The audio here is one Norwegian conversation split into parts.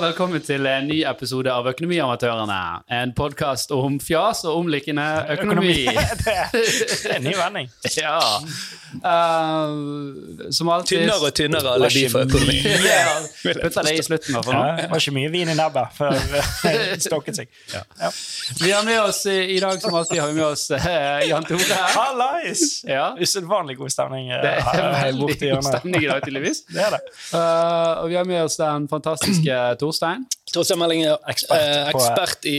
velkommen til en ny episode av Økonomiamatørene. En podkast om fjas og omliggende økonomi. det, er, en ny vending. ja. Uh, som alltid Tynnere og tynnere alle for økonomi. ja, Putter det i slutten, hvert. Ja, det var ikke mye vin i nebbet før det stokket seg. Ja. Vi har med oss i, dag, som alltid, har vi med oss uh, Jan Tore. Hallais! Ja. Usedvanlig god stemning. uh, Det er her veldig borte i god hjørnet. stemning i dag, tydeligvis. Det er det. Uh, og vi har med oss den fantastiske Torstein. Torstein Meling er Ekspert eh, ekspert i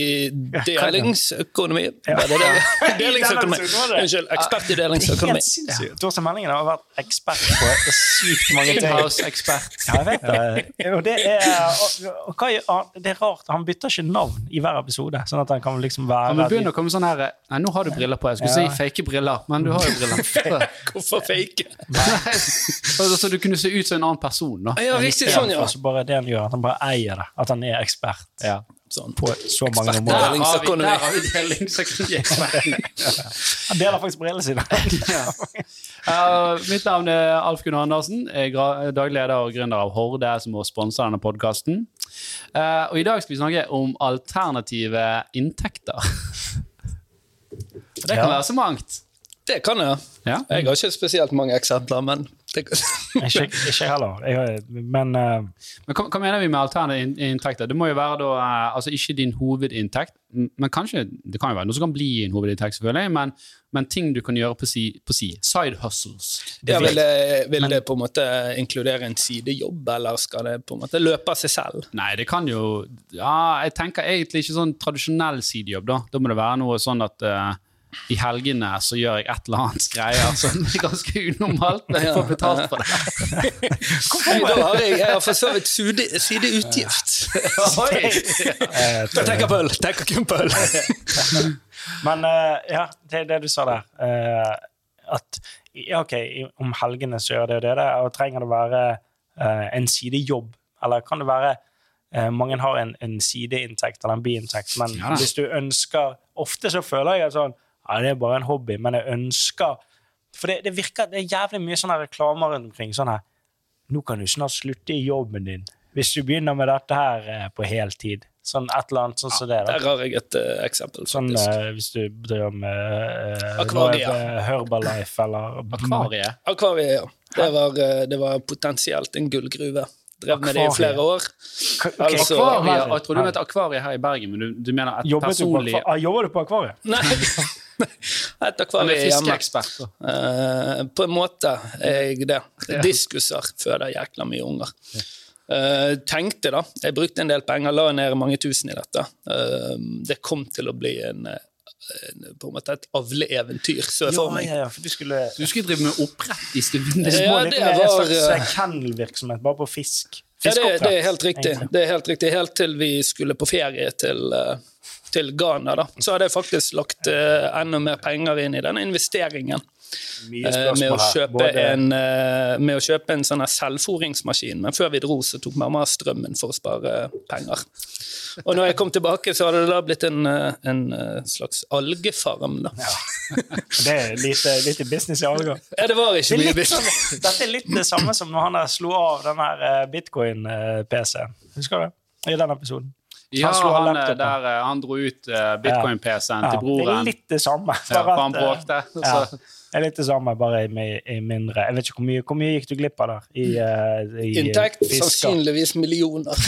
delingsøkonomi. Ja. Det det? Delingsøkonomi. Delingsøkonomi. Unnskyld. Ekspert i delingsøkonomi. Ja. Torstein Meldingen har vært ekspert på sykt mange ting. Inhouse-ekspert. Ja, jeg vet det. Og det, er, og, og hva, det er rart, han bytter ikke navn i hver episode, sånn at han kan liksom være Han begynner å komme sånn her Nei, nå har du briller på. Jeg skulle Ja. si fake briller, men du har jo briller. Hvorfor fake? Nei, så du kunne se ut som en annen person, da. Ja, riktig sånn, ja. Istedenfor bare det han gjør, at han bare eier det. At han er ekspert Ja. Sånn. på så mange områder. Der har vi, delingsøkonomieksperten. Han deler faktisk brillene sine. Ja. Uh, mitt navn er Alf Gunnar Andersen. Jeg er daglig leder og gründer av Horde, som har sponsa denne podkasten. og I dag skal vi snakke om alternative inntekter. Og det kan Ja. være så mangt. Det kan det. Ja. Jeg har ikke spesielt mange eksempler, men det. Ikke, ikke heller. Jeg, men uh, Men hva, hva mener vi med alternative in- inntekter? Det må jo være da, uh, altså ikke din hovedinntekt, men kanskje, det kan jo være noe som kan bli en hovedinntekt, selvfølgelig, men, men ting du kan gjøre på si, på si. Side hustles. Ja, vil, det, vil det på en måte inkludere en sidejobb, eller skal det på en måte løpe av seg selv? Nei, det kan jo Ja, jeg tenker egentlig ikke sånn tradisjonell sidejobb, da. Da må det være noe sånn at eh, i helgene så gjør jeg et eller annet greier som er ganske unormalt, men jeg får betalt for det. Hvorfor da har jeg, jeg har for så vidt sideutgift. Jeg tenker på øl. Tenker kun på øl. Men eh, ja, det er det du sa der. eh, at ja, ok, om helgene så gjør det og det, det, og trenger det være eh, en sidejobb? Eller kan det være eh, Mange har en, en sideinntekt eller en biinntekt, men Ja hvis du ønsker Ofte så føler jeg at sånn Ja, det er bare en hobby, men jeg ønsker For det, det virker Det er jævlig mye sånne reklamer rundt omkring. sånn her Nå kan du snart slutte i jobben din hvis du begynner med dette her eh, på heltid. Sånn et eller annet sånn som det. da. Der har jeg et uh, eksempel, Sånn eh, hvis du driver med uh, Akvarie. Herbalife eller Akvariet. Akvariet, ja. Det var, det var potensielt en gullgruve. Drev med det i flere år. Okay. Altså, akvarie, jeg tror du mente akvariet her i Bergen, men du, du mener et Jobbet du på, personlig akva- ah, jobber du på akvariet? Nei, et Han er akvarium hjemme. Eh, på en måte er jeg det. Diskusser føder jækla mye unger. Uh, tenkte da, Jeg brukte en del penger, la ned mange tusen i dette. Uh, det kom til å bli en, en, på en måte et avleeventyr, så jeg for meg. ja, ja, for du skulle Du skulle drive med opprett i stuen. Det Ja, var det en slags eh, kennelvirksomhet, bare på fisk. Ja, det, det er helt riktig. Det er helt riktig. Helt til vi skulle på ferie til, eh, til Ghana, da. så hadde jeg faktisk lagt uh, enda mer penger inn i denne investeringen. Eh, med, å kjøpe Både- en, uh, med å kjøpe en sånn her selvforingsmaskin. Men før vi dro, så tok mamma strømmen for å spare penger. Og når jeg kom tilbake, så hadde det da blitt en, en slags algefarm. Da. Det er lite, lite business i alger. Ja, det var ikke det mye business. sånn, dette er litt det samme som når han der slo av den her bitcoin-PC-en. Husker du det? I den episoden. Ja, Han han, eh, der, eh, han dro ut eh, bitcoin-PC-en Ja, til det er litt det samme. Bare han bråkte. Ja, det er litt det samme, bare i, i mindre. Jeg vet ikke hvor mye, hvor mye gikk du glipp av der? I, uh, i Inntekt fisker? sannsynligvis millioner.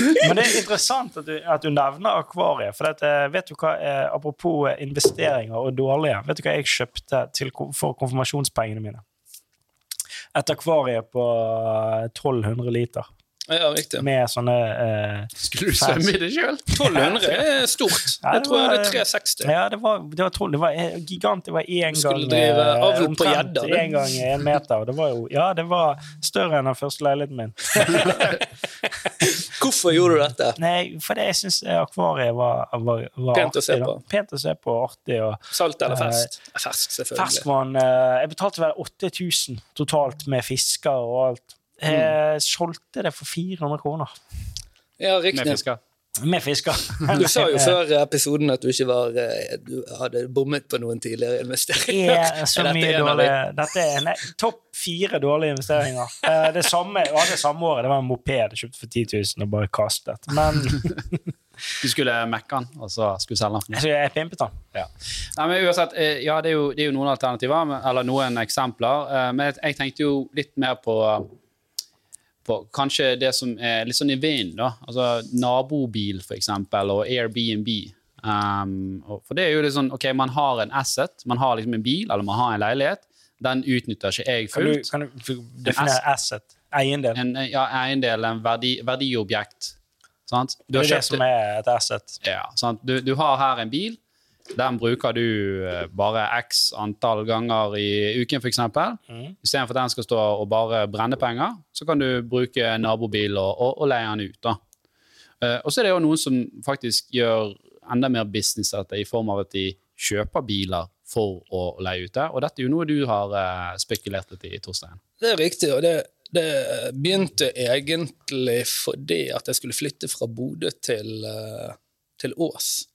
Men det er interessant at du, at du nevner akvariet. For dette, vet du hva, eh, Apropos investeringer og dårlige. Vet du hva jeg kjøpte til, for konfirmasjonspengene mine? Et akvarie på eh, 1200 liter. Ja, riktig. Med sånne eh, skulle du svømme i det sjøl? 1200 er stort. Ja, Jeg tror tror jeg var- hadde 360. Ja, det var, det var, det var eh, gigant. Det var én gang drive eh, avl på omtrent gjedda. En gang en meter. Og det var jo Ja, det var større enn den første leiligheten min. Hvorfor gjorde du dette? Nei, fordi jeg syns akvariet var, var, var Pent å se da. på. Pent å se på, artig. Og Salt eller fest? Fersk, selvfølgelig. ferskvann eh, Jeg betalte vel 8000 totalt med fisker og alt. Mm. Jeg solgte det for 400 kroner. Ja, Med fisker? Med fisker. Du sa jo før episoden at du ikke var eh, Du hadde bommet på noen tidligere investeringer. er så Er dette mye dårlig? Dette er nei, topp fire dårlige investeringer. Eh, Det samme, ja, det samme året det var en moped jeg kjøpte for 10 000 og bare kastet. Men Du skulle mekke den, og så skulle selge den. jeg pimpet den. Ja. Nei, men uansett, eh, ja, det er, jo, det er jo noen alternativer, eller noen eksempler. eh, Men jeg, jeg tenkte jo litt mer på, på kanskje det som er litt sånn i vinden. da. Altså nabobil, for eksempel, og Airbnb. Um, for det er jo litt sånn, ok, Man har en asset, man har liksom en bil eller man har en leilighet. Den utnytter ikke jeg Kan du, fullt. kan du definere asset? Eiendel. En ja, eiendel, en verdi, verdiobjekt. Sant? Du Det er det som er et asset. ja, sant? Du, du har her en bil. Den bruker du eh, bare x antall ganger i uken, f.eks. Mm. Istedenfor at den skal stå og bare brenne penger, så kan du bruke nabobil og, og, og leie den ut. da. Eh, og så er det jo noen som faktisk gjør enda mer business av dette i form av at de kjøper biler for å leie ut det. Og dette er jo noe du har eh, spekulert litt i, Torstein. Det er riktig, og det, det begynte egentlig fordi at jeg skulle flytte fra Bodø til, til Ås.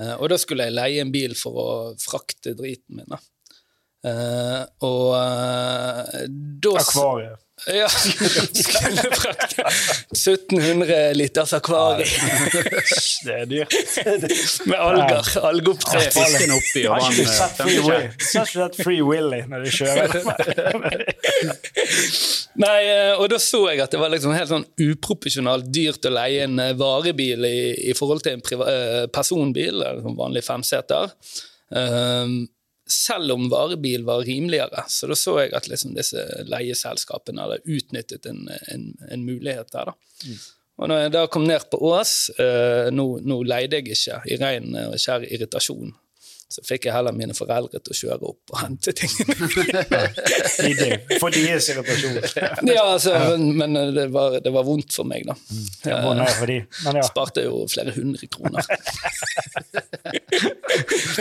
Eh, Og da skulle jeg leie en bil for å frakte driten min. da. Uh, og uh, da Akvariet. Ja, skulle frakte 1700 liters akvarium Det er dyrt. med alger. Algeoppdrett. Fisken oppi og vann. Har ikke du sett Free Willy når du kjører? Nei, eh, og da så jeg at det var liksom helt sånn uproporsjonalt dyrt å leie en eh, varebil i, i forhold til en priva, eh, personbil, en sånn vanlig femseter. Um, selv om varebil var rimeligere. Så da så jeg at liksom disse leieselskapene hadde utnyttet en, en, en mulighet der. da. Og når jeg da kom ned på Ås, eh, nå, nå leide jeg ikke i ren og skjær irritasjon. Så fikk jeg heller mine foreldre til å kjøre opp og hente tingene. Det, For deres irritasjon. Ja, altså, men, men det, var, det var vondt for meg, da. Det Jeg ja. Sparte jo flere hundre kroner.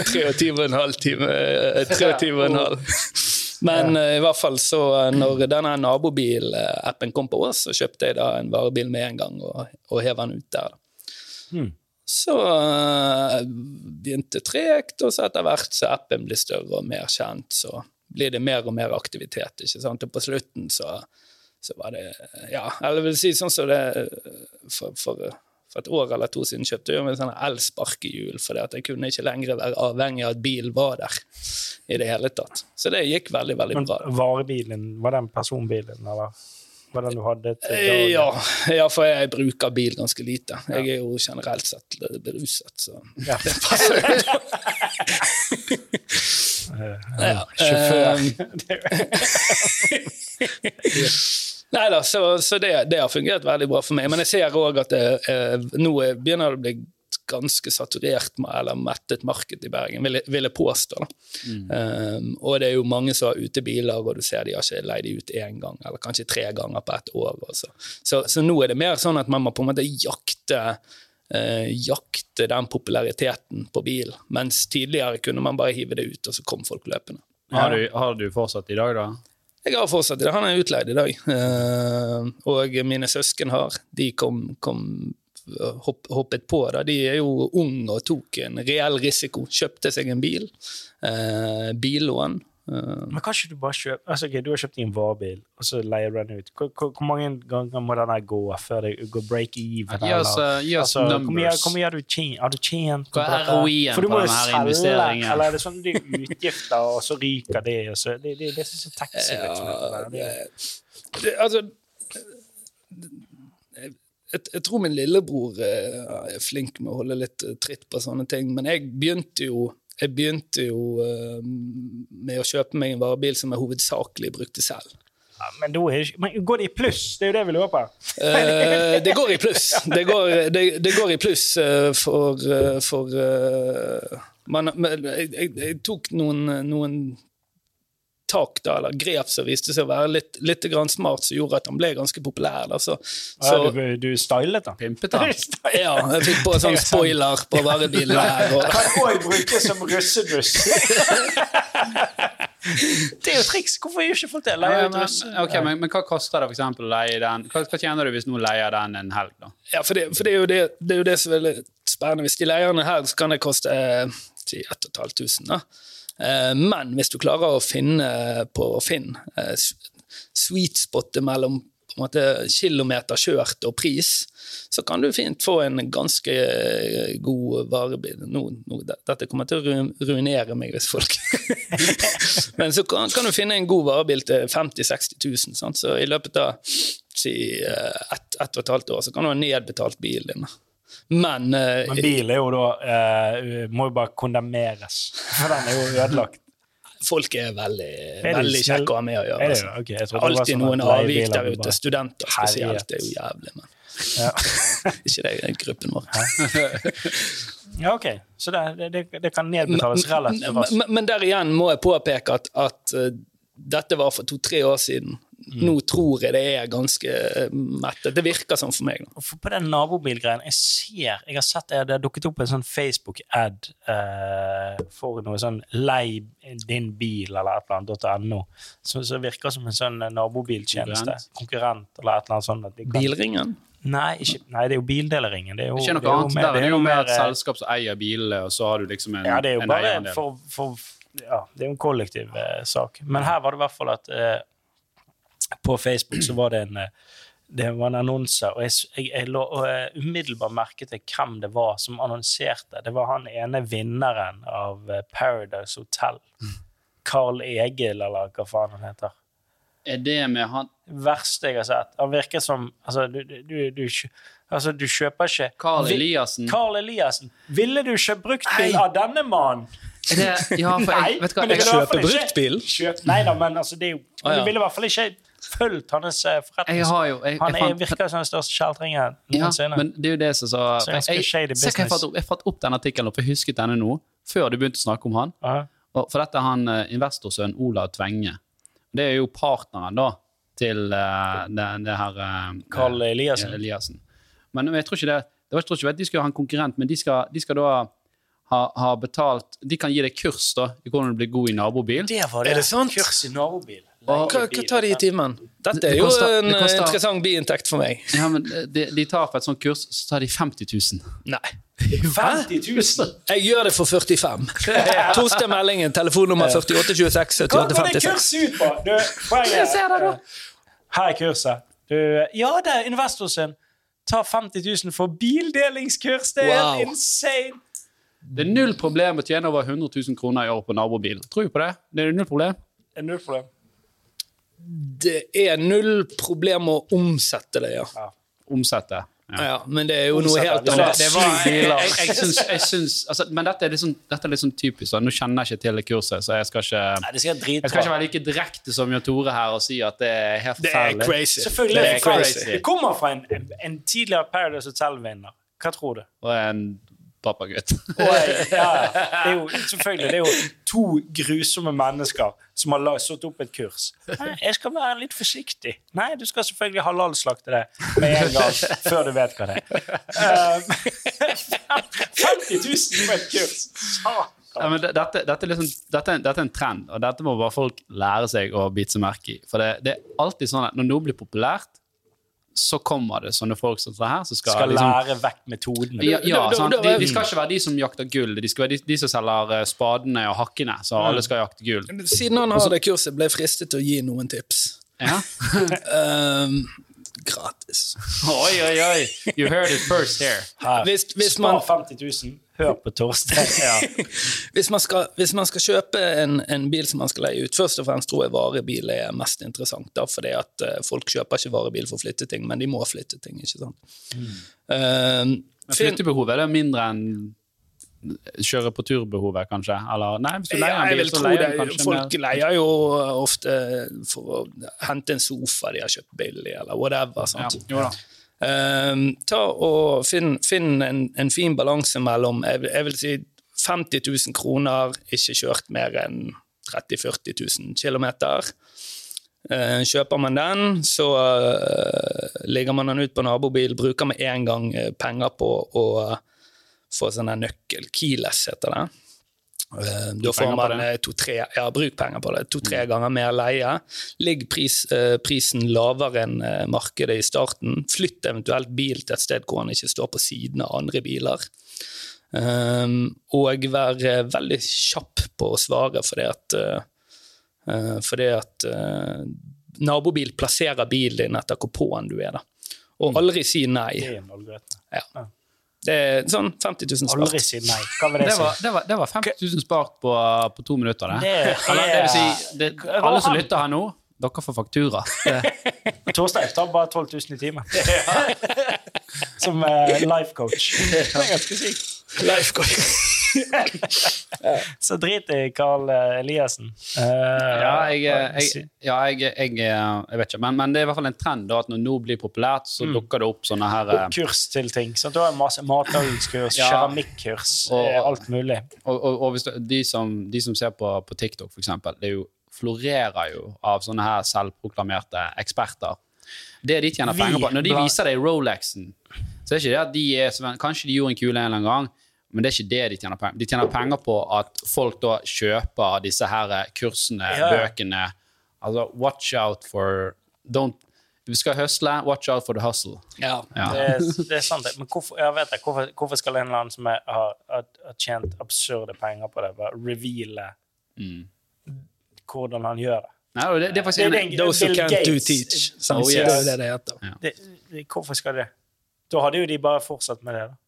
Tre og en halv time. eh, 23 og en halv. Men eh, i hvert fall så eh, når denne nabobilappen kom på oss, så kjøpte jeg da en varebil med en gang og, og hev den ut der. Hmm. Så eh, begynte tregt, og så etter hvert så appen blir større og mer kjent, så blir det mer og mer aktivitet. ikke sant? Og på slutten så, så var det Ja, eller vil si sånn som det for, for, for et år eller to siden kjøpte jeg meg sånne elsparkehjul, at jeg kunne ikke lenger være avhengig av at bil var der i det hele tatt. Så det gikk veldig, veldig Men bra. varebilen, var den personbilen, eller var den du hadde Eh? Ja, ja, for jeg bruker bil ganske lite. Jeg er jo generelt sett beruset, så Ja. det passer jo. Eh, Ja, Sjåfør. Nei da, så, så det, det har fungert veldig bra for meg. Men jeg ser òg at det, eh, nå er- begynner det å bli ganske saturert eller mettet marked i Bergen, vil jeg, vil jeg påstå. Da. Um, og det er jo mange som har utebiler, og du ser de har ikke leid de ut én gang, eller kanskje tre ganger på ett år. Så, så nå er det mer sånn at man må på en måte jakte eh, jakte den populariteten på bil. Mens tidligere kunne man bare hive det ut, og så kom folk løpende. Har du, har du fortsatt i dag, da? Jeg har fortsatt det. Han er utleid i dag. Eh, og mine søsken har. De kom, kom hoppet på. Da. De er jo unge og tok en reell risiko. Kjøpte seg en bil. Eh, billån. Eh, Men kan ikke du bare kjøpe altså, okay, Du har kjøpt deg en varebil, og så leier du den ut. Hvor, hvor, hvor mange ganger må den gå før det går break even? Gi oss, eh, Altså, numbers. hvor mye har du tjent? Har du tjent Hva er? ROI-en på denne selge, investeringen? Eller er det sånn det er utgifter, og så ryker det, og så Det, det, det er så taxi, liksom. Ja, det, det, altså jeg, jeg tror min lillebror eh, er flink med å holde litt eh, tritt på sånne ting, men jeg begynte jo jeg begynte jo eh, med å kjøpe meg en varebil som jeg hovedsakelig brukte selv. ja, men, men går det i pluss? Det er jo det vi lurer på. Eh, det går i pluss. Det går, det, det går i pluss for, for man, jeg, jeg tok noen, noen tak da, eller grep som viste seg å være litt, litt grann smart, som gjorde at han ble ganske populær. Da. Så, så, Ja, du, du stylet den? Pimpet han? ja, jeg fikk på sånn spoiler på varebilen her. Og, Kan òg brukes som russebuss. Det er jo triks! Hvorfor gjør ikke folk det? Ja, Leier ut russ. ok, men, men hva koster det for eksempel å leie den? Hva, hva tjener du hvis noen leier den en helg, da? Ja, for det, for det, er jo det, det er jo det som er litt spennende. Hvis de leier den her, så kan det koste eh, si 1500. Eh, Men hvis du klarer å finne på Finn eh, sweet spotet mellom på en måte, kilometer kjørt og pris, så kan du fint få en ganske eh, god varebil. Nå, nå, dette kommer til å ruinere meg hvis folk Men så kan, kan du finne en god varebil til 50 000-60 000. Sant? Så i løpet av si, ett ett og et halvt år så kan du ha nedbetalt bilen din. Men, uh, Men bil er jo da uh, Må jo bare kondemneres. For den er jo ødelagt. folk er veldig, veldig kjekke å ha med å gjøre. Altså. jo? Ok, jeg trodde det var Alltid sånn noen avvik der ute. bare- Studenter spesielt det er jo jævlig, men Ja. ikke det er gruppen vår. ja, ok. Så det, det, det kan nedbetales relativt Men, raskt. men, men der igjen må jeg påpeke at, at uh, dette var for to-tre år siden. Mm. Nå tror jeg det er ganske uh, mettet. Det virker sånn for meg. Da. For på den nabobilgreien Jeg ser, jeg har sett det, det har dukket opp en sånn Facebook-ad eh, for noe sånn lei din bil eller et eller annet .no, som så virker som en sånn eh, nabobiltjeneste. Konkurrent. Eller et eller annet sånt. kan- Bilringen? Nei, ikke, nei, det er jo bildeleringen. Det er jo, Ikke noe annet. Der er jo mer et eh, selskap som eier bilene, og så har du liksom en, Ja, det er jo en bare for, for Ja, det er jo en kollektiv eh, sak. Men her var det i hvert fall at eh, På Facebook så var det en eh, det var en annonse, og jeg, jeg, jeg lå og eh, umiddelbart merket jeg hvem det var som annonserte. Det var han ene vinneren av eh, Paradise Hotel. Carl Egil, eller hva faen han heter. Er det med han Verste jeg har sett. Han virker som Altså, du, du, du, du, altså, du kjøper ikke Carl Eliassen? Carl Eliassen. Ville du ikke brukt bil av denne mannen? Det, ja, for jeg, vet du hva, jeg, ville i hvert fall Kjøpe ikke- bruktbil? Kjøp, nei da, men altså, det er jo Ah, ja. Du ville i hvert fall ikke fulgt hans eh, forretning. jo jeg, Han jeg fant- virker som den største kjeltringen Ja, men det er jo det som så Så jeg, jeg, jeg, jeg, fant opp, jeg fant opp den artikkelen, for jeg husket denne nå, før du begynte å snakke om han. Ja. Og for dette er han eh, investorsønnen Olav Tvenge. Det er jo partneren da til uh, det, det her Carl eh, Eliassen. Eliassen. Men jeg tror ikke det, det var, jeg tror ikke de skal ha en konkurrent, men de skal, de skal da ha, ha betalt De kan gi deg kurs da, i hvordan du blir god i nabobil. Det var det. Er det sant? Kurs i nabobil. Hva, hva tar de i timen? Dette er jo koster- en det koster- interessant biinntekt for meg. Ja, men eh, de, de tar på et sånt kurs, så tar de 50 000. Nei. 50 000! Jeg gjør det for 45. Toste Meldingen, telefonnummer 4826 Hva går det kurset ut på? Du. Her er kurset. Du, ja, det er investoren sin. Ta 50 000 for bildelingskurs. Det er Wow. insane. Det er null problem å tjene over 100 000 kroner i året på nabobil. Tror du på det? Det er null problem. Det er null problem. Det er null problem å omsette det, ja. Omsette. Ja. ja men det er jo noe helt hvis Det, annet. det var, jeg, jeg, jeg syns, jeg syns altså, Men dette er litt sånn, dette er litt sånn typisk. Nå kjenner jeg ikke til det kurset, så jeg skal ikke Nei, skal jeg skal ikke være like direkte som Jan Tore her og si at det er helt Det er crazy. Selvfølgelig. Det Det, er crazy. det kommer fra en, en, en tidligere Paradise Hotel-vinner. Hva tror du? Og en pappagutt. Ja, ja. det er jo, selvfølgelig, det er jo to grusomme mennesker som har satt opp et kurs. Nei, jeg skal være litt forsiktig. Nei, du skal selvfølgelig halalslakte det med en gang før du vet hva det er. Um, 50 000 på et kurs! Satan. Ja, men dette, dette, er liksom, dette, er, dette er en trend, og dette må bare folk lære seg å bite seg merke i. For det, det er alltid sånn at når noe blir populært, så kommer det sånne folk som dette her, som skal, Skal liksom lære vekk metoden. Ja, ja Da- da- sant? De, de skal ikke være de som jakter gull, de skal være de, de som selger eh, spadene og hakkene. Så alle skal jakte gull. Siden han har det kurset, ble jeg fristet til å gi noen tips. Ja. Um, gratis. Oi, oi, oi! You heard it first here. Her. Hvis, hvis, Spar man, 50 000. Hør på Torstein. Ja. hvis, man skal, hvis man skal kjøpe en, en bil som man skal leie ut, først og fremst tror jeg varebil er mest interessant. Da, fordi at uh, folk kjøper ikke varebil for å flytte ting, men de må flytte ting. ikke sant? Mm. Uh, Flyttebehovet er mindre enn kjøre på tur-behovet, kanskje? Eller nei, hvis du leier Ja, jeg bil, vil så leier du kanskje Folk leier jo ofte for å hente en sofa de har kjøpt billig, eller whatever. Ja, Sant? jo da. Ehm, ta og Finn, finn en, en fin balanse mellom jeg, jeg vil si 50 000 kroner, ikke kjørt mer enn 30 000-40 000 km. kjøper man den, så uh, ligger man den ut på nabobil, bruker med en gang eh, penger på å få sånn nøkkel. Keyless heter det. Eh, Da får man eh, to-tre ja, bruk penger på det. To-tre ganger mer leie. Ligg pris, eh, prisen lavere enn markedet i starten. Flytt eventuelt bil til et sted hvor den ikke står på siden av andre biler. Um, og vær eh, veldig kjapp på å svare, fordi at, eh, fordi at uh, nabobil plasserer bilen din etter hvor på'n du er. da. Og aldri si nei. Det er en algoritme. Ja. Det er sånn 50 000 Aldri si nei. Hva vil det, Det var, det var, det var 50 000 spart på, på to minutter, det. Det Eller, det vil si, er det, alle som lytter her nå, dere får faktura. Torstein tar bare 12 000 i timen. Som uh, life coach. Det er ganske sykt. Life goal. Så drit i Carl eh, Eliassen. Uh, ja, jeg, jeg, ja jeg, jeg, vet ikke. Men, men det er i hvert fall en trend da, at når noe blir populært, så dukker det opp sånne her Og kurs til ting. Så da er det masse matlagingskurs, Ja. keramikkurs, alt mulig. Og, og, og du, de, som, de som ser på, på TikTok, for eksempel, det jo, florerer jo av sånne her selvproklamerte eksperter. Det de tjener penger på Når de viser deg Rolexen, så er det ikke det at de er Kanskje de gjorde en kule en eller annen gang, men det er ikke det de tjener penger De tjener penger på at folk da kjøper disse her kursene, Ja, ja. bøkene. Altså, watch out for Don't Du skal høsle, watch out for the hustle. Ja. Ja. Det, er, det er sant. Men hvorfor, jeg vet det, hvorfor, hvorfor skal en eller annen som er, har, har, tjent absurde penger på det, bare reveale Mm. hvordan han gjør det? Nei, det, det er faktisk en, Those who can't do teach. Oh, så yes. Det er det det heter. det, det hvorfor skal det? Da hadde jo de bare fortsatt med det. da.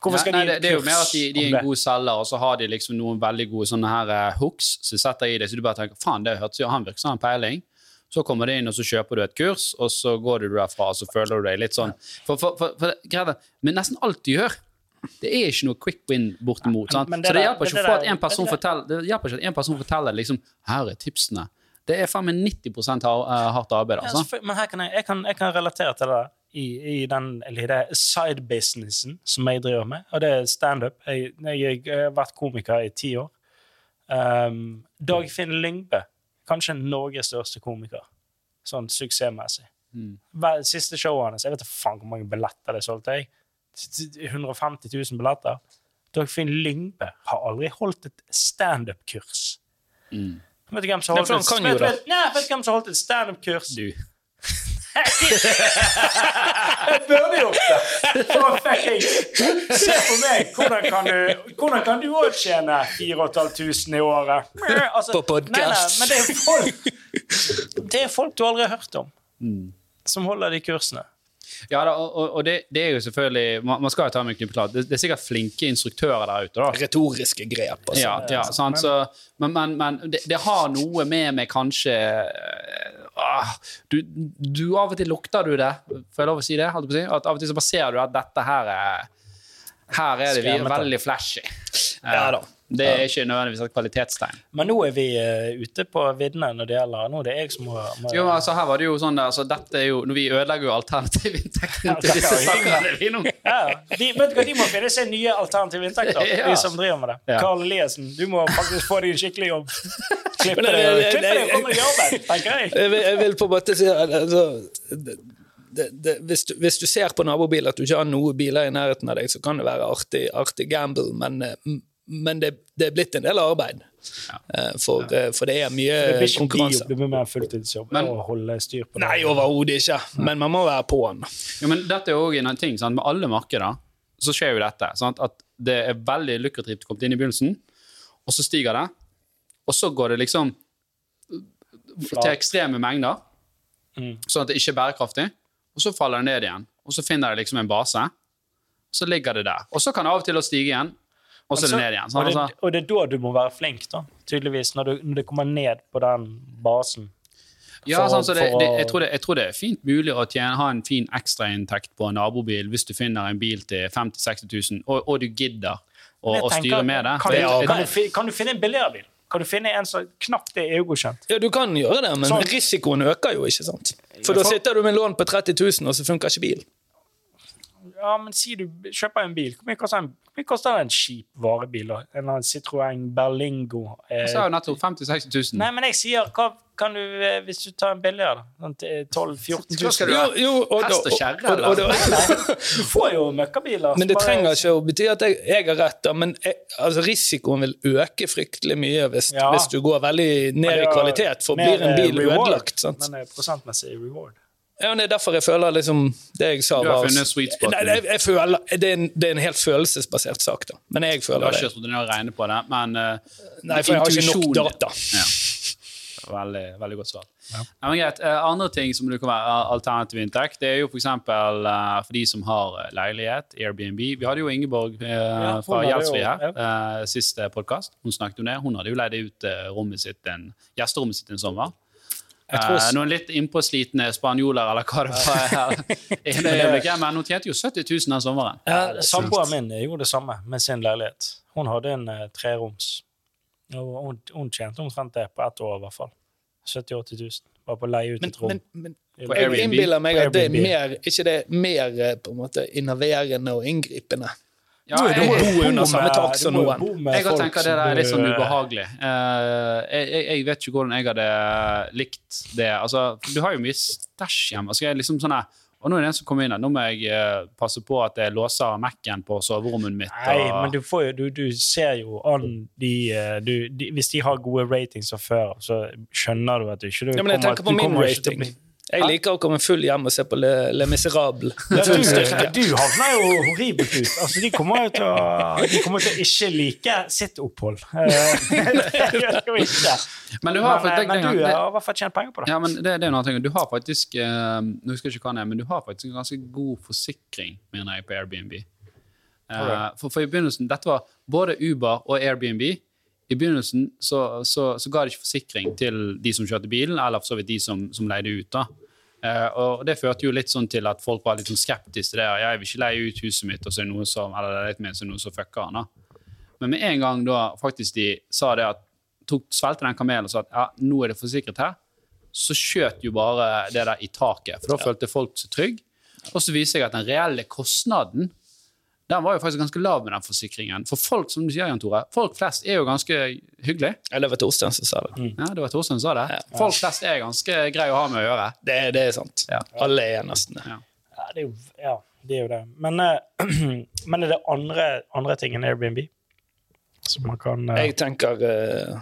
Hvorfor skal nei, de nei, det, det er jo mer at de, de er en god selger, og så har de liksom noen veldig gode sånne her uh, hooks som setter i det, så du bare tenker faen, det hørtes jo han virker som han har peiling. Så kommer det inn, og så kjøper du et kurs, og så går du derfra, og så føler du deg litt sånn For, for, for, for greia er, Men nesten alt du gjør, det er ikke noe quick win bortimot. sant? men det så det hjelper ikke at en person forteller det at en person forteller liksom Her er tipsene. Det er faen meg 90 har- eh, hardt arbeid, altså. Ja, men her kan jeg, jeg, kan, jeg kan relatere til det. I, i den lille side-businessen som jeg driver med, og det er standup. Jeg, jeg, jeg har vært komiker i ti år. Um, Dagfinn Lyngbø, kanskje Norges største komiker, sånn suksessmessig. Mm. Siste showet hans Jeg vet ikke faen hvor mange billetter det solgte. jeg. 150 000 billetter. Dagfinn Lyngbø har aldri holdt et standup-kurs. Mm. Vet du hvem som holdt et, det. vet du hvem som holdt et standup-kurs? Jeg burde gjort det! For fucking Se på meg! Hvordan kan du Hvordan kan du òg tjene 4500 i året? Altså, På nei, men det er folk Det er folk du aldri har hørt om, som holder de kursene. Ja, da, og, og- det, det er jo selvfølgelig Man, skal jo ta med en klype klart. Det, det er sikkert flinke instruktører der ute, da. Retoriske grep. Altså. Ja, ja sant? Så, men, men, men det, det har noe med meg kanskje ah, du, du Av og til lukter du det, får jeg lov å si det? holdt på å si? At Av og til så bare ser du at dette her er Her er det vi, er veldig flashy. Eh, Ja da. Det er ikke nødvendigvis et kvalitetstegn. Men nå er vi uh, ute på viddene når det gjelder Nå er det jeg som må, må Jo, altså her var det jo sånn der, så dette er jo, Vi ødelegger jo alternativinntekten til disse sakene vi nå. ja, de, vet du hva, de må finne seg nye alternative inntekter, Ja. de som driver med det. Ja. Karl Eliassen, du må faktisk få deg en skikkelig jobb. Klippe Men deg og komme deg i arbeid, tenker jeg. Jeg vil, jeg vil på en måte si altså, det, det, det, hvis, du, hvis du ser på nabobil at du ikke har noen biler i nærheten av deg, så kan det være artig, artig gamble, men, eh, men det, det er blitt en del arbeid. Ja. For, eh, for det er mye Det blir ikke konkurranse. fulltidsjobb Men- å holde styr på det. Nei, overhodet ikke, men man må være på den. Ja, men dette er også en ting, sant? Med alle markeder så skjer jo dette. Sant? At det er veldig lukrativt kommet inn i begynnelsen, og så stiger det. Og så går det liksom til ekstreme mengder, Mm. sånn at det ikke er bærekraftig. Og så faller det ned igjen. Og så finner det liksom en base. Så ligger det der. Og så kan det av og til å stige igjen, og så er det ned igjen. og, det, Altså, og det er da du må være flink, da, tydeligvis, når, du, når det kommer ned på den basen. ja, for- sånn, så det, det, jeg, tror det, jeg tror det er fint mulig å tjene, ha en fin ekstrainntekt på en nabobil hvis du finner en bil til 50 000-60 000, og, og du gidder å, å tenker, styre med det. Kan, jeg- kan, du, kan du finne en billigere bil? Kan du finne en som knapt er EU-godkjent? Ja, du kan gjøre det, men Sånn. risikoen øker jo, ikke sant? For da sitter du med lån på 30 000, og så funker ikke bil. Ja, men si du kjøper en bil. Hvor mye koster en, mye koster en kjip varebil? da? En eller annen Citroën Berlingo? Eh, Jeg sa jo nettopp 50 000-60 000. nei, men jeg sier hva kan du, eh, hvis du tar en billigere, da? Sånn 12 000-14 Hva skal 000? du ha? Jo, jo, og, Hest og kjerre, og- og- og- Du får jo møkkabiler. Men det bare- trenger ikke å bety at jeg, jeg har rett, da. Men jeg, altså, risikoen vil øke fryktelig mye hvis, Ja. hvis du går veldig ned i kvalitet, for blir en bil eh, reward, ødelagt. Sant? Men eh, prosentmessig reward. Ja, det er derfor jeg føler liksom det jeg sa Du har funnet sweet spot? Nei, jeg, jeg føler, det, er en, det er en helt følelsesbasert sak, da. Men jeg Du føler har det. ikke trodd ned og regnet på det, men uh, Nei, for jeg har ikke nok data. Ja. Veldig, veldig godt svar. Ja. men greit. Uh, andre ting som du kan være alternativ inntekt, det er jo f.eks. For, uh, for de som har leilighet, Airbnb. Vi hadde jo Ingeborg uh, fra hadde Gjeldsfri her eh, siste podkast. Hun snakket om det. Hun hadde jo leid ut rommet sitt en, gjesterommet sitt en sommer. Eh, noen litt innpåslitne spanjoler, eller hva det var. her. det men hun tjente jo 70 000 den sommeren. Ja, Samboeren min gjorde det samme med sin leilighet. Hun hadde en uh, treroms. Og hun, hun tjente omtrent det på ett år, i hvert fall. 70 000-80 000. Bare på å leie ut Men, et rom. men, men jeg innbiller meg at det er mer, ikke det er mer eh, på en måte innerverende og inngripende. Ja, Du må jeg, bo under samme tak som noen. jeg har tenkt at det der er litt sånn eh, ubehagelig. Uh, jeg, jeg, jeg vet ikke hvordan jeg hadde likt det. Altså, du har jo mye stæsj hjemme. Altså, jeg liksom sånn her og nå er det en som kommer inn her. Nå må jeg eh, passe på at jeg låser Mac-en på soverommet mitt. Nei, men du, får jo, du, du ser jo an de, eh, du, de Hvis de har gode ratings fra før, så skjønner du at du ikke du Ja, men jeg kommer- tenker du på min kommer ikke til å rating. bli- Jeg liker å komme full hjem og se på Le, Le Miserable. Ja, du, du havner jo horribelt ut. Altså, de kommer jo til å, de kommer til å ikke like sitt opphold. Eh, det gjør de ikke. Men du har Men, eh, faktisk- men du har i hvert fall tjent penger på det. Ja, men det, det er noe ting. Du har faktisk eh, nå husker jeg ikke hva det er, men du har faktisk en ganske god forsikring, mener jeg, på Airbnb. Eh, for, for i begynnelsen, Dette var både Uber og Airbnb. I begynnelsen så, så, så ga de ikke forsikring til de som kjørte bilen, eller for så vidt de som, som leide ut. da. Uh, og Det førte jo litt sånn til at folk var litt sånn skeptiske til det. Jeg vil ikke leie ut huset mitt, og så er det som, eller leiligheten min, så er noen noe som fucker han. da. Men med en gang da faktisk de sa det at tok, svelgte den kamelen og sa at ja, nå er det forsikret her, så skjøt jo bare det der i taket. For da følte folk seg trygge. Og så viser jeg at den reelle kostnaden den var jo faktisk ganske lav med den forsikringen. For folk som du sier, Jan Tore, folk flest er jo ganske hyggelige. Ja, det var Torstein som sa det. Ja, det var Torstein som sa det. Folk flest er ganske greie å ha med å gjøre. Det, det er sant. Ja. Alle er nesten det. Ja. Ja, det er jo, ja, det, er jo det. Men, uh, men er det andre, andre ting enn Airbnb? Som man kan uh... Jeg tenker uh,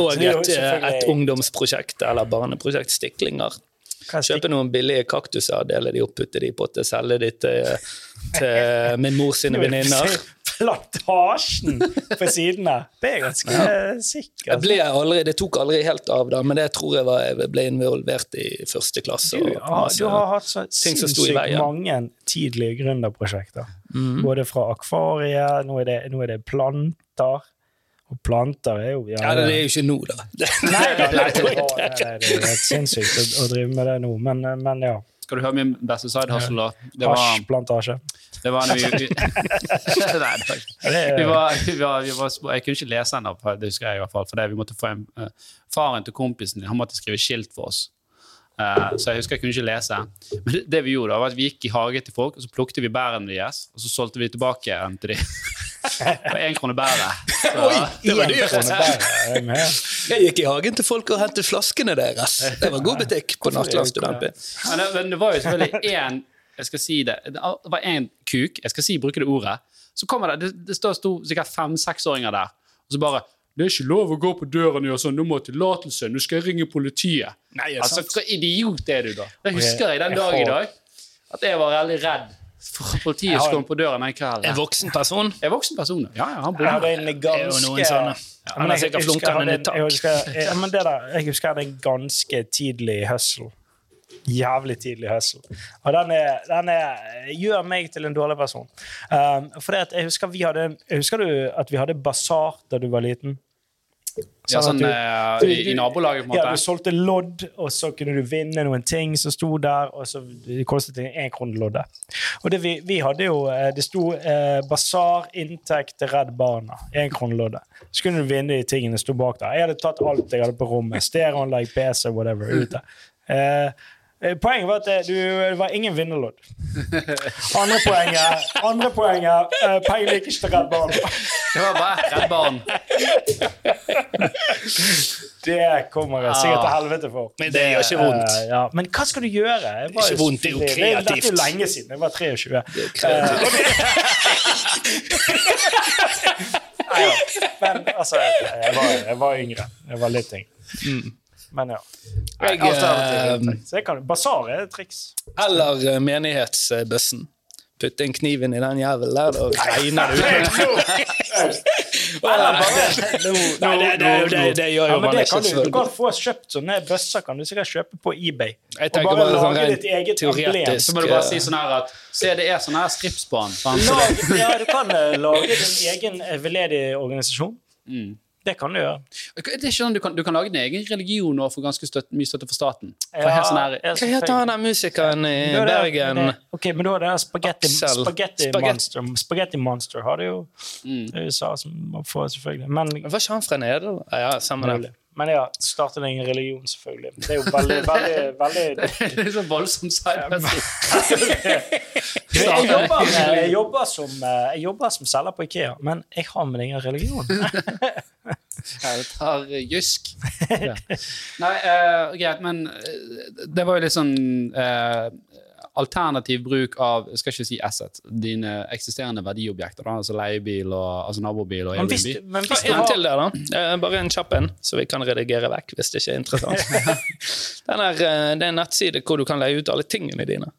Og et, eh, et ungdomsprosjekt eller barneprosjekt. Stiklinger. Kjøpe noen billige kaktuser, dele de opp, putte de i potte, selge de til, til min mor sine venninner. Plantasjen på siden her. Det er ganske ja. sikkert. ble aldri, det tok aldri helt av, da, men det tror jeg var, jeg ble involvert i første klasse. Du masse- du har hatt så sinnssykt mange tidlige gründerprosjekter. Mm. Både fra akvariet, nå er, det, nå er det planter. Og planter er jo Ja, det er jo ikke nå, da. Nei, da, nei, det, var, nei, det er helt sinnssykt å, å drive med det nå, men, men ja. Skal du høre min beste side hustle, da? Det var, Hasjplantasje. det var når vi, vi Nei, Vi var, vi var, vi var, små- jeg kunne ikke lese ennå, for det husker jeg i hvert fall. For det, vi måtte få en, uh, faren til kompisen din han måtte skrive skilt for oss. Uh, så jeg husker jeg kunne ikke lese. Men det, det vi gjorde da, var at vi gikk i hagen til folk, og så plukket vi bærene deres, og så solgte vi tilbake en til dem. For én krone bæret. Oi, det var dyrt. jeg gikk i hagen til folk og hentet flaskene deres. Det var god butikk på Nattlandsstudentbyen. Men men det var jo selvfølgelig én Jeg skal si det. Det var én kuk, jeg skal si bruke det ordet. Så kommer det Det, det sto sikkert fem-seksåringer der, og så bare det er ikke lov å gå på døren og gjøre sånn, 'Nå må ha tillatelse, nå skal jeg ringe politiet. Nei, altså? Hva idiot er du, da? Det husker jeg den Jeg dag i dag. At jeg var veldig redd for at politiet som kom på døren den kvelden. En voksen person. Er voksen person. Ja, ja, han Jeg hadde en er ganske. Ja, Han har sikkert jeg husker jeg en- men det der, jeg husker jeg hadde en ganske tidlig hustle. Jævlig tidlig hustle. Og den, er, den er, gjør meg til en dårlig person. Um, for jeg husker, vi hadde, en- husker du at vi hadde basar da du var liten? Ja, sånn at du- eh, du- i, nabolaget, på en måte? Ja, du solgte lodd, og så kunne du vinne noen ting som sto der, og så kostet det én krone loddet. Og det vi, vi hadde jo eh, Det sto eh, basar, inntekt til Redd Barna. Én krone loddet. Så kunne du vinne de tingene som sto bak der. Jeg hadde tatt alt jeg hadde på rommet. Stereoanlegg, PC, whatever. ute. Eh, Poenget var at det, du, det var ingen vinnerlodd. Andre poenget, andre poenget uh, gikk ikke til Redd Barn. Det var bare Redd Barn. Det kommer jeg sikkert til helvete for. Men det gjør ikke vondt. Uh, ja. Men hva skal du gjøre? Jeg var Ikke vondt, det er jo kreativt. det, er jo lenge siden. Jeg var 23. Nei, ja. Men altså, jeg var, jeg var yngre. Jeg var litt yngre. Men ja. Jeg, jeg kan, basar er et triks. Eller eh, menighetsbøssen. Putte en kniv inn i den jævelen der, da regner det ut. Det, gjør jo man det ikke, du, du kan få kjøpt sånne bøsser kan du sikkert kjøpe på eBay. Jeg Og tenker bare sånn rent ditt eget teoretisk. Så må du bare si sånn her at Se, det er sånn her? Så ja, du kan lage din egen veldedig organisasjon. Det kan du gjøre. Det er ikke sånn du kan, du kan lage din egen religion og få ganske støtt, mye støtte fra staten. For Ja, sånn her, Hva heter han der musikeren i det er- Bergen? det- Ok, men da er det der spagetti, spaghetti, Spaghetti. Monster. Spaghetti Monster har det jo USA som får, selvfølgelig. selvfølgelig. Men, Var ikke han fra Nederland? Ja, ja, samme det. Men ja, starte din religion, selvfølgelig. Det er jo veldig, veldig, veldig det er så voldsomt side jeg jobber, jeg, jobber som, eh, jeg jobber som selger på Ikea, men jeg har min egen religion. Ja, det tar eh, jysk. Ja. Nei, uh, greit, men det var jo litt sånn eh, alternativ bruk av skal ikke si asset, dine eksisterende verdiobjekter. Da, altså leiebil, og, altså nabobil og Men hvis, Airbnb. men hvis En til der, da. Eh, Bare en kjapp en, så vi kan redigere vekk hvis det ikke er interessant. Den er, eh, det er en nettside hvor du kan leie ut alle tingene dine.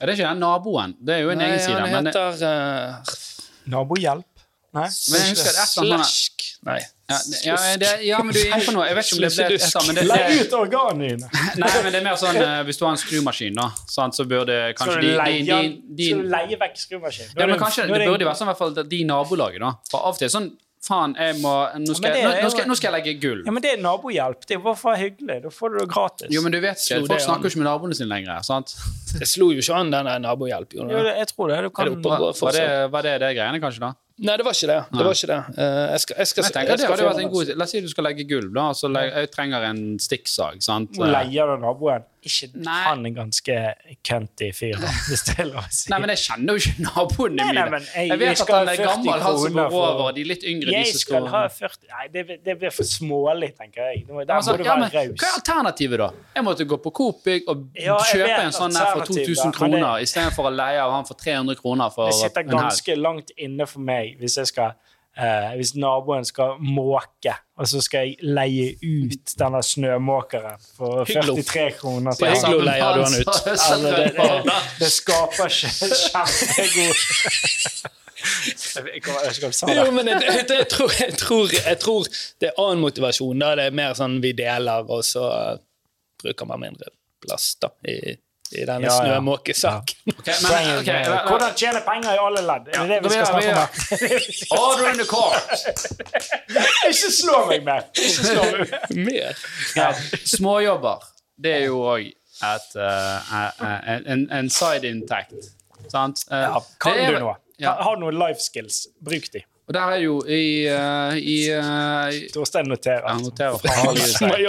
Ja, det er ikke den naboen, det er jo en Nei, egen side. han Men, heter eh, nabohjelp Nei? men jeg husker et eller annet Slask Nei. ja, ja, det, ja, men du er inne på noe. Jeg vet ikke om det ble et men det, Legg ut organene dine! Nei, men det er mer sånn eh, hvis du har en skrumaskin, da, sant, så burde kanskje de, leie, de, de, de, skal du leie vekk skrumaskin Ja, men kanskje, Det burde jo være sånn i hvert fall de nabolaget, da. For av og til sånn Faen, jeg må nå skal, ja, er nå, nå, skal, nå skal jeg legge gull. Ja, men det er nabohjelp. Det er bare for hyggelig. Da får du det gratis. Jo, men du vet ikke, Folk snakker jo ikke med naboene sine lenger. sant? Det slo jo ikke an, den nabohjelpen nabohjelp. Jo, det? det, jeg tror det. Du Er kan det oppe Var, var, det, var det det greiene, kanskje? da? Nei, det var ikke det. det, var ikke det. Eh, jeg skal, jeg skal, Jeg tenker jeg skal det hadde vært en god La oss si du skal legge gulv. da, så Jeg trenger en stikksag. sant? Leier du naboen? Ikke Nei. han er ganske cunty fyr, hvis det er lov å si. Nei, men jeg kjenner jo ikke naboene Nei, nei, jeg- Jeg vet jeg at han er gammel, han som går over, og de litt yngre de Jeg som skal ha 40 Nei, det, det blir for smålig, tenker jeg. Der Altså, må du ja, være raus. hva er alternativet, da? Jeg måtte gå på Coop og Ja, kjøpe en sånn her for 2000 men det- kroner istedenfor å leie av han for 300 kroner for Det sitter ganske langt inne for meg hvis jeg skal eh, hvis naboen skal måke, og så skal jeg leie ut denne snømåkeren for Hyglo. 43 kroner. På til han. Leier du han ut. Altså, det, det, det skaper ikke kjempegod Jeg ikke Jo, men jeg, jeg, jeg, tror, jeg, tror, jeg tror det er annen motivasjon. Da det er mer sånn vi deler, og så bruker man mindre plass da, i, i denne Ja, ja. snømåkesaken. Men, okay, ok, er, hva- hva- Hvordan tjene penger i alle ledd? Er det det vi skal er- snakke om? er- Order in the court! Ikke slå meg mer! Ikke slå meg mer. Ja, småjobber, det er jo òg et eh, eh, en, en, side intact. Sant? Uh, Ja, kan er- du noe? Ja. Har du noen life skills? Bruk de. Og der er jo i, uh, i, uh, i Torstein noterer. Ja, noterer for Han skal,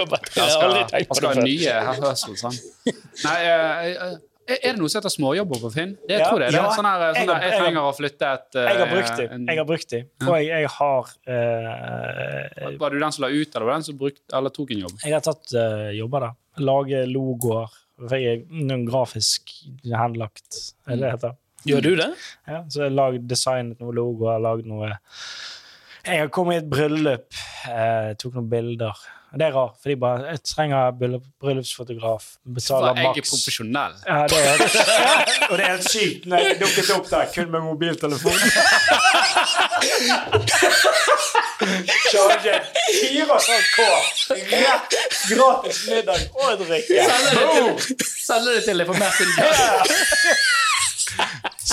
han skal ha nye hørsel, sånn. Nei, uh, eh, er det noe som heter småjobber på Finn? Det, jeg Ja, tror det. det ja. sånn her, sånn her, jeg trenger å flytte et eh, Jeg har brukt de. Jeg har brukt de. Og jeg, jeg har uh, Var du den som la ut, eller var den som brukt, eller tok en jobb? Jeg har tatt uh, jobber da. Lage logoer. Jeg er noen grafisk henlagt, er det det heter. Gjør du det? Ja, så jeg har designet noen logoer, lagd noe Jeg har kommet i et bryllup, eh, tok noen bilder. Det er rart, for de bare Jeg trenger bryllupsfotograf. Betaler maks. jeg er profesjonell. Ja, det er, ja, og det er helt sykt når jeg dukket opp der kun med mobiltelefon. Charge 4,5 K. Rett gratis middag og drikke. Sender det til deg for mer til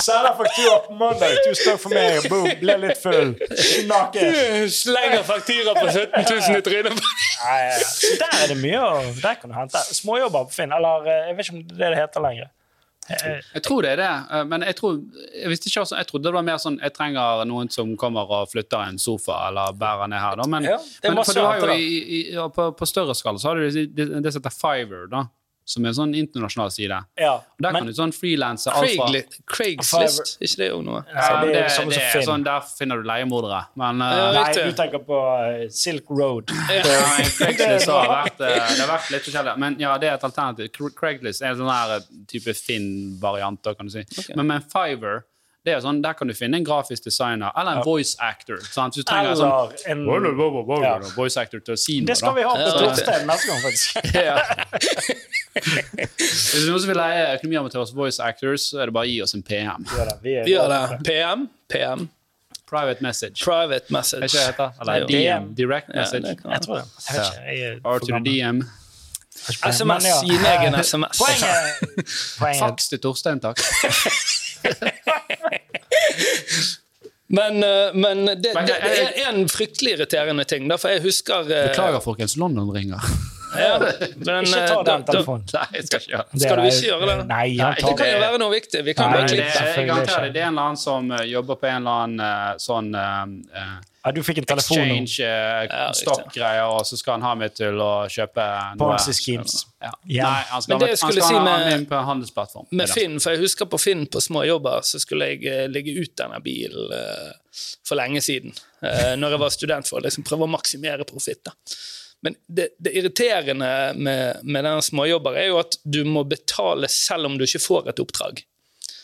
Sender faktura på mandag. Tusen takk for meg. Boom. Ble litt full. Snakkes. Slenger faktura på 17 000 i trynet på ja. Der er det mye å Der kan du hente. Småjobber på Finn. Eller eh, jeg vet ikke om det er det det heter lenger. Eh, Jeg tror det er det, eh, men jeg, tror, jeg, visste ikke, jeg trodde det var mer sånn Jeg trenger noen som kommer og flytter en sofa eller bærer ned her. Da. Men, Ja, det men masse for du har jo da. i, i, på, på større skala så har du det, det, det som heter Fiverr. da som er en sånn internasjonal side. Ja, Der men kan du sånn frilanse alt fra Craigli- Craigslist, ikke det òg noe? Ja, det er det, det det er sånn, Der finner du leiemordere. Men uh, Nei, du tenker på eh, Silk Road. Ja, men Craigslist har vært, eh, det har vært litt forskjellig. Men ja, det er et alternativ. Craigslist er en sånn eh, type Finn-variant. kan du si. Men med Fiver, det er sånn, der kan du finne en grafisk designer eller en voice actor. Sant? Hvis du trenger en sånn Eller en voice actor til å si noe. Det skal vi ha på Ja. Torstein neste gang, faktisk. Hvis noen som vil leie økonomiamatørs voice actors, så er det bare å gi oss en PM. Gjør det. Vi er gjør det. PM, PM, Private message. private Er ikke message. det det heter? Eller DM. Direct message. Jeg tror det. Jeg vet ikke. Jeg er Or for to the gammel. DM. SMS. Ja. Gi meg en SMS. Poenget, poenget Faks til Torstein, takk. Men, eh, men det, det, det er en fryktelig irriterende ting. Da, for jeg husker eh, Beklager, folkens. London ringer. Ja, men, Ikke eh, ta da- den telefonen. Nei, jeg skal ikke gjøre det. Skal du ikke gjøre det? Nei, Nei, Det kan jo være noe viktig. Vi kan Nei, bare Det, klippe. jeg garanterer det. Det er en eller annen som eh, jobber på en eller annen eh, sånn eh, eh, Ja, du fikk en telefon exchange, eh, Ja, stock-greier, og så skal han ha meg til å kjøpe noe. Ponzi schemes. Ja. Yeah. Nei, han skal, Men det jeg han skulle skal si ha med- på handelsplattform. Med. Finn, for jeg husker på Finn på små jobber, så skulle jeg eh, legge ut denne bilen uh, for lenge siden. Uh, når jeg var student, for å liksom prøve å maksimere profitt. Men det, det irriterende med, med denne småjobber er jo at du må betale selv om du ikke får et oppdrag.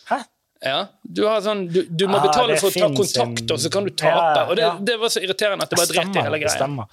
Hæ? Ja, du, har sånn, du, du må Ah, betale for å ta kontakt, en- og så kan du Ja, tape. og det, ja. det var så irriterende at det bare dreit i hele Det greia. stemmer.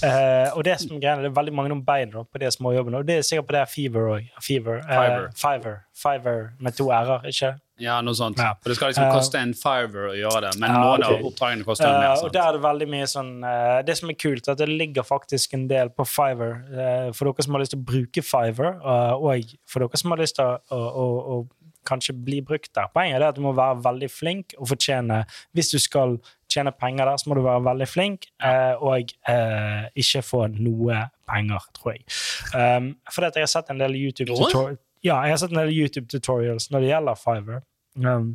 Uh, og det som er greia, det er veldig mange om bein på de småjobbene. Og det er sikkert på det Fever òg. Fever. Fiver. Uh, Fiver. Fiverr med to r-er, ikke? Ja, noe sånt. Ja. For det skal liksom Eh, koste en fiver å gjøre det, men Ja, noen okay. av oppdragene koster Eh, mer. og Sant? der er det veldig mye sånn eh, Det som er kult, er at det ligger faktisk en del på Fiver. eh, for dere som har lyst til å bruke Fiver, eh, og for dere som har lyst til å, å, å, å kanskje bli brukt der. Poenget er at du må være veldig flink og fortjene Hvis du skal tjene penger der, så må du være veldig flink eh, og eh, ikke få noe penger, tror jeg. Um, for jeg har sett en del YouTube-tutorials ja, jeg har sett en del YouTube tutorials når det gjelder Fiverr. Um,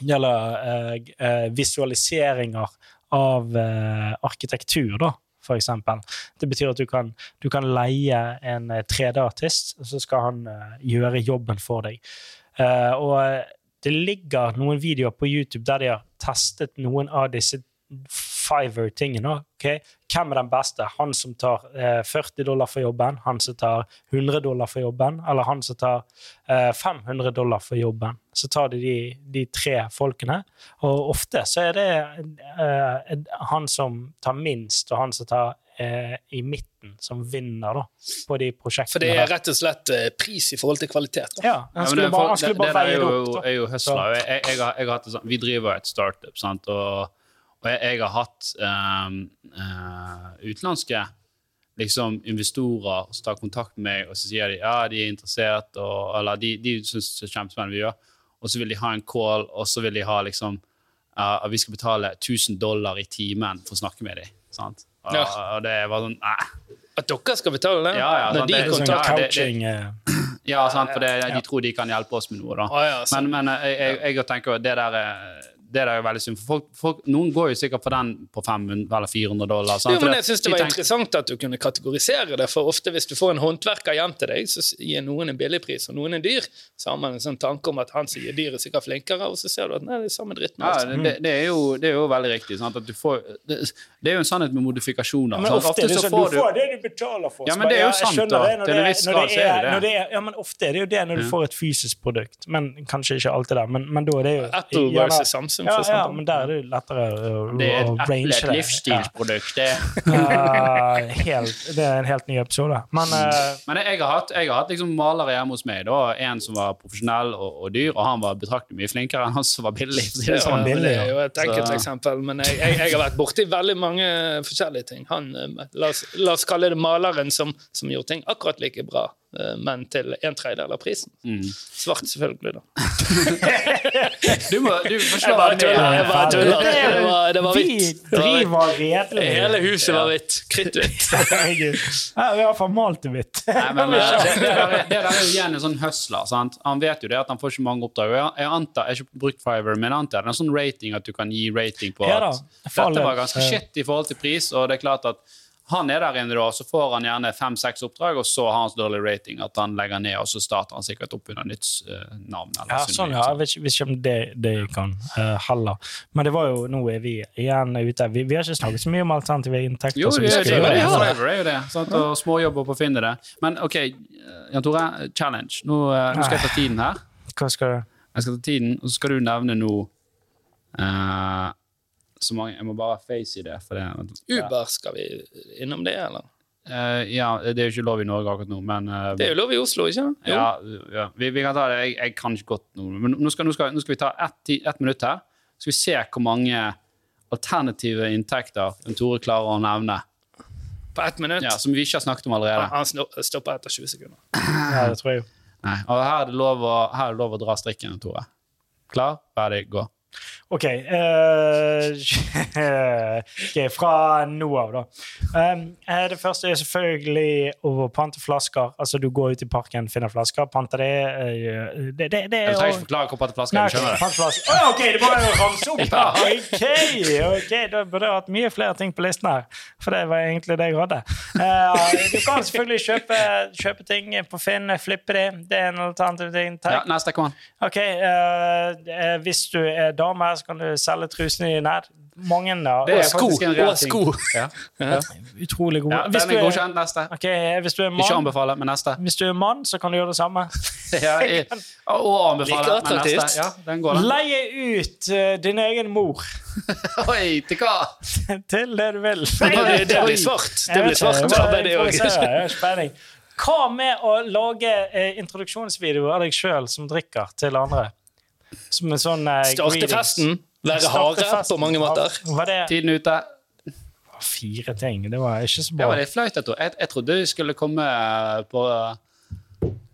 det gjelder eh, eh, visualiseringer av eh, arkitektur, da, eksempel. Det betyr at du kan, du kan leie en eh, 3D-artist, og så skal han eh, gjøre jobben for deg. Eh, og eh, det ligger noen videoer på YouTube der de har testet noen av disse Fiver-tingene. Okay? Hvem er den beste? Han som tar eh, 40 dollar for jobben, han som tar 100 dollar for jobben, eller han som tar eh, 500 dollar for jobben. Så tar de de, de tre folkene, og ofte så er det eh, han som tar minst, og han som tar eh, i midten, som vinner da, på de prosjektene. For det er rett og slett eh, pris i forhold til kvalitet. Da. Ja, Ja, han men skulle det- bare, for- han skulle det- bare det veie det er jo- opp. er jo hustler. Jeg, jeg, jeg, har, jeg har hatt det sånn, vi driver et startup, sant? og, og jeg, jeg har hatt um, uh, utenlandske liksom, investorer som tar kontakt med meg og så sier de, ja, de er interessert, og, eller de, de syns det er kjempespennende vi gjør, og så vil de ha en call, og så vil de ha liksom, at vi skal betale 1000 dollar i timen for å snakke med dem. Sant? Og, Ja. og det var sånn nei. At dere skal betale det? Ja, ja, Når sant, de det er Sånn Ja, kontakter det- det- eh, Ja, sant, for det, de tror de kan hjelpe oss med noe. da. Men, men eh, jeg, jeg, jeg tenker at det der er det er er veldig synd. For folk, folk, noen går jo sikkert for den på 500 eller 400 dollar. sant? Jo, men jeg synes det de var tenker- interessant at du kunne kategorisere det, for ofte hvis du får en håndverker hjem til deg, så gir noen en billig pris, og noen en dyr. Så har man en sånn tanke om at han som gir dyr, er sikkert flinkere, og så ser du at nei, det er samme dritten. Ja, Altså. det, det, er jo, det er jo veldig riktig. Sant? At du får, det, det er jo en sannhet med modifikasjoner. Men ofte, ofte det så sånn, får du får det du betaler for. Ja, men det er jo sant, da. Til en viss grad så er det det. det Ja, men ofte er det jo det når du får et fysisk produkt. Men kanskje ikke alltid der. Men, men da er det jo Apple versus Samsung, ja, ja, men der er det lettere å, Det er å et, range et det. livsstilsprodukt. Det. uh, helt, det er en helt ny episode. Men uh, Men jeg, har hatt, jeg har hatt liksom malere hjemme hos meg. Da. En som var profesjonell og, og dyr, og han var betraktelig mye flinkere enn han som var billig. det Ja, sånn. men det er jo et Så- enkelt eksempel, men jeg, jeg, jeg har vært borti veldig mange forskjellige ting. Han, eh, la, oss, la oss kalle det maleren som, som gjorde ting akkurat like bra, eh, men til en tredjedel av prisen. Mm. Svart, selvfølgelig, da. Du må du får slå Jeg bare tuller. Det var, det var vi hvitt. Det var driver redelig. Hele huset var hvitt. Kritthvitt. Vi har iallfall malt det hvitt. Eh, det, det, der, er- det jo igjen en sånn hustler. Sant? Han vet jo det at han får ikke mange oppdrag. Jeg, jeg antar, jeg har ikke brukt Fiverr, men jeg antar det er en sånn rating at du kan gi rating på at dette var ganske shit i forhold til pris, og det er klart at han er der inne, da, så får han gjerne fem-seks oppdrag, og så har han så dårlig rating at han legger ned, og så starter han sikkert opp under nytt uh, navn. Eller Ja, sånn, ja. Jeg vet ikke, vet ikke om det, det kan uh, heller. Men det var jo, nå er vi igjen ute. Vi, vi har ikke snakket så mye om alternative inntekter. Jo, det, vi det. Er jo det. Sant? Og småjobber på å finne det. Men OK, Jan Tore, challenge. Nå, uh, nå skal jeg ta tiden her. Hva skal du? Jeg skal ta tiden, og så skal du nevne nå eh, så mange Jeg må bare face i det. For det Uber, skal vi innom det, eller? Uh, ja, det er jo ikke lov i Norge akkurat nå, men uh, Det er jo lov i Oslo, ikke sant? Ja, ja. Vi, vi kan ta det. Jeg, jeg kan ikke godt nå. Men nå skal, nå skal, nå skal vi ta ett, et minutt her. Så skal vi se hvor mange alternative inntekter en Tore klarer å nevne. På ett minutt. Ja, Som vi ikke har snakket om allerede. Han stopper etter 20 sekunder. Ja, det tror jeg jo. Nei. Og her er det lov å, her er det lov å dra strikken, Tore. Klar, ferdig, gå. OK. Uh, ok, Fra nå av, da. Um, det første er selvfølgelig å pante flasker. Altså, du går ut i parken, finner flasker, panter det. Uh, det, det, det er trenger ikke forklare hvor pante flasker er. Du skjønner det. Oh. OK, det var jo ramse opp! da. OK, ok, da burde jeg hatt mye flere ting på listen her. For det var egentlig det jeg hadde. Uh, du kan selvfølgelig kjøpe, kjøpe ting på Finn, flippe de. Det er en alternativ ting. Ja, neste, kom an. Ok, Hvis du er dame, så kan du selge trusene dine her. Mange da. Det er sko, faktisk en reell og ting. sko. Ja. utrolig gode. Ja, hvis, du er godkjent. Neste. Okay, hvis du er Ikke anbefale, men neste. hvis du er mann, så kan du gjøre det samme. Ja, jeg, og anbefale, Like men neste. Ja, den går, den. Leie ut uh, din egen mor Oi, til hva? til det du vil. Det, det blir svart. Det blir svart arbeid, det òg. Hva med å lage eh, introduksjonsvideo av deg sjøl som drikker, til andre? Som en sånn eh, Starte greetings. festen. Være harde på mange måter. Var det Tiden ute. fire ting? Det var ikke så Det bra. var litt flaut. Jeg, tror. jeg, jeg trodde vi skulle komme på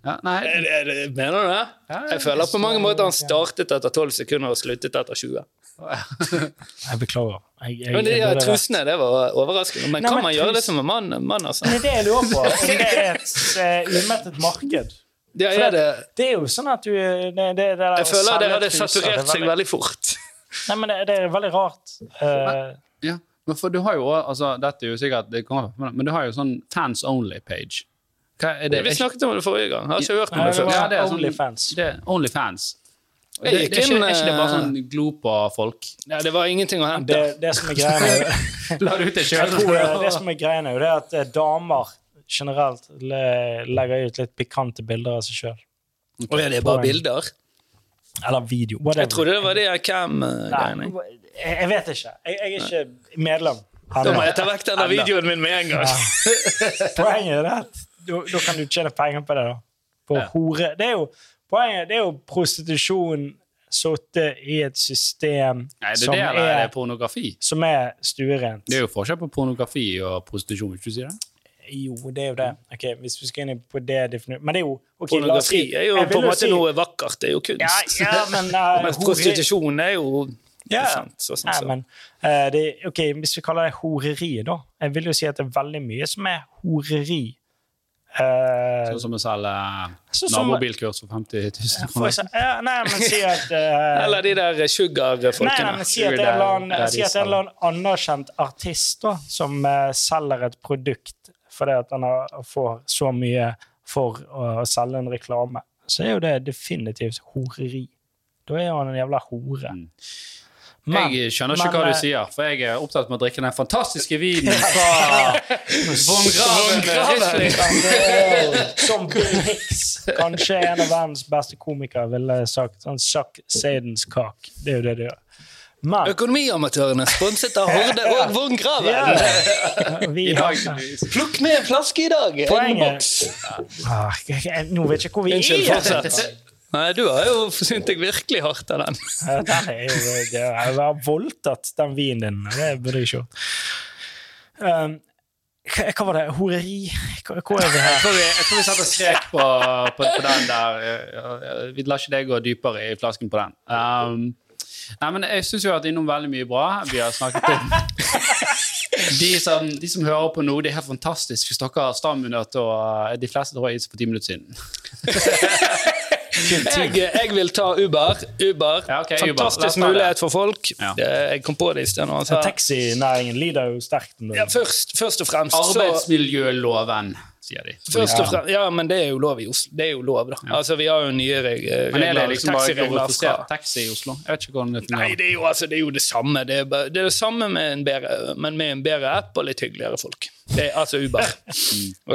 ja, Nei. Er det- er det- Mener du det? Ja, Jeg føler på mange måter han startet etter 12 sekunder og sluttet etter 20. Jeg beklager. Jeg, jeg, Men de jeg der burde- trusene, det var overraskende. Men Nei, kan men man gjøre det som en mann? mann altså? Men det er det jeg lurer på. Om det er et eh, umettet marked. Ja, For er det, Det er jo sånn at du det, det, det jeg føler det selge hadde saturert det er seg veldig fort. Nei, men det, det er veldig rart. Uh, Ja. Men for du har jo altså, Dette er jo sikkert det kommer, men, men du har jo sånn fans only-page. Hva er det? Vi snakket om det forrige gang. Har ikke hørt om det det før. Ja, det er sånn- Onlyfans. Det Onlyfans. Det, Jeg det, er ikke, er ikke det bare eh, sånn glo på folk? Ja, det var ingenting å hente. det, det som er greia La det ut det sjøl. det, det som er greia det er at eh, damer generelt le, legger ut litt pikante bilder av seg sjøl. Og er det bare bilder? Eller video. Whatever. Jeg trodde det var det Nei, cam-greiene. jeg, jeg vet ikke. Jeg, jeg er ikke medlem. Da må jeg ta vekk denne videoen min med en gang. Poenget er at da, kan du tjene penger på det. da. På hore. Det er jo, poenget det er jo prostitusjon sittet i et system Nei, det som, det, er det er, pornografi? som er stuerent. Det er jo forskjell på pornografi og prostitusjon, hvis du sier det? Jo, det er jo det. Ok, Hvis vi skal inn på det Men det er jo ok, la oss Pornografi si- er jo på en måte si- noe vakkert. Det er jo kunst. ja, men uh, men prostitusjon er jo Ja. sant, så, sånn, Nei, så. men uh, det, ok, Hvis vi kaller det horeri, da Jeg vil jo si at det er veldig mye som er horeri. Eh, Sånn som å selge Sånn nabobilkurs for 50 000 kroner. ja, nei, men si at eh, Eller de der Nei, nei, sugar-folkene. men si at en eller annen anerkjent artist da, som uh, selger et produkt fordi at han får så mye for å selge en reklame, så er jo det definitivt horeri. Da er han en jævla hore. Mm. Men- Jeg skjønner ikke men, hva eh, du sier, for jeg er opptatt med å drikke den fantastiske vinen fra Von Graven Som Bill Hicks, kanskje en av verdens beste komikere, ville sagt. Sånn Chuck Sadens-kak. Det er jo det det gjør. Men Økonomiamatørene sponset av Horde og Von Graven. ja, Plukk med en flaske i dag! En Poenget- ah, jeg- jeg- Nå vet jeg ikke hvor vi Unnskyld, er. fortsett. Nei, du har jo forsynt deg virkelig hardt av den. Ja, Den er jo det Jeg har voldtatt den vinen din. Det burde jeg ikke gjort. Um, hva var det? Horeri? Hva, hva er vi Jeg her? tror vi, jeg tror vi satte strek på, på, på den der. Eh, Vi lar ikke det gå dypere i flasken på den. Um, nei, men Jeg syns vi har vært innom veldig mye bra. Vi har snakket om de som, de som hører på nå, det er helt fantastisk hvis dere har stamina og De fleste tror jeg har gitt seg for ti minutter siden. Jeg, jeg vil ta Uber. Uber. Ja, okay, Uber. Fantastisk ta mulighet for folk. Ja. Jeg kom på det i sted. nå, Så så- Taxinæringen lider jo sterkt. Ja, først, først og fremst så Arbeidsmiljøloven, sier de. Først og Ja. fremst, ja, men det er jo lov i Oslo. Det er jo lov, da. Altså, vi har jo nye regler, Men er det liksom bare fra taxi i Oslo? Jeg vet ikke hvordan det Nei, det er, jo, altså, det er jo det samme. Det er, bare, det er det samme, med en bedre, men med en bedre app og litt hyggeligere folk. Det er, altså Uber. uh,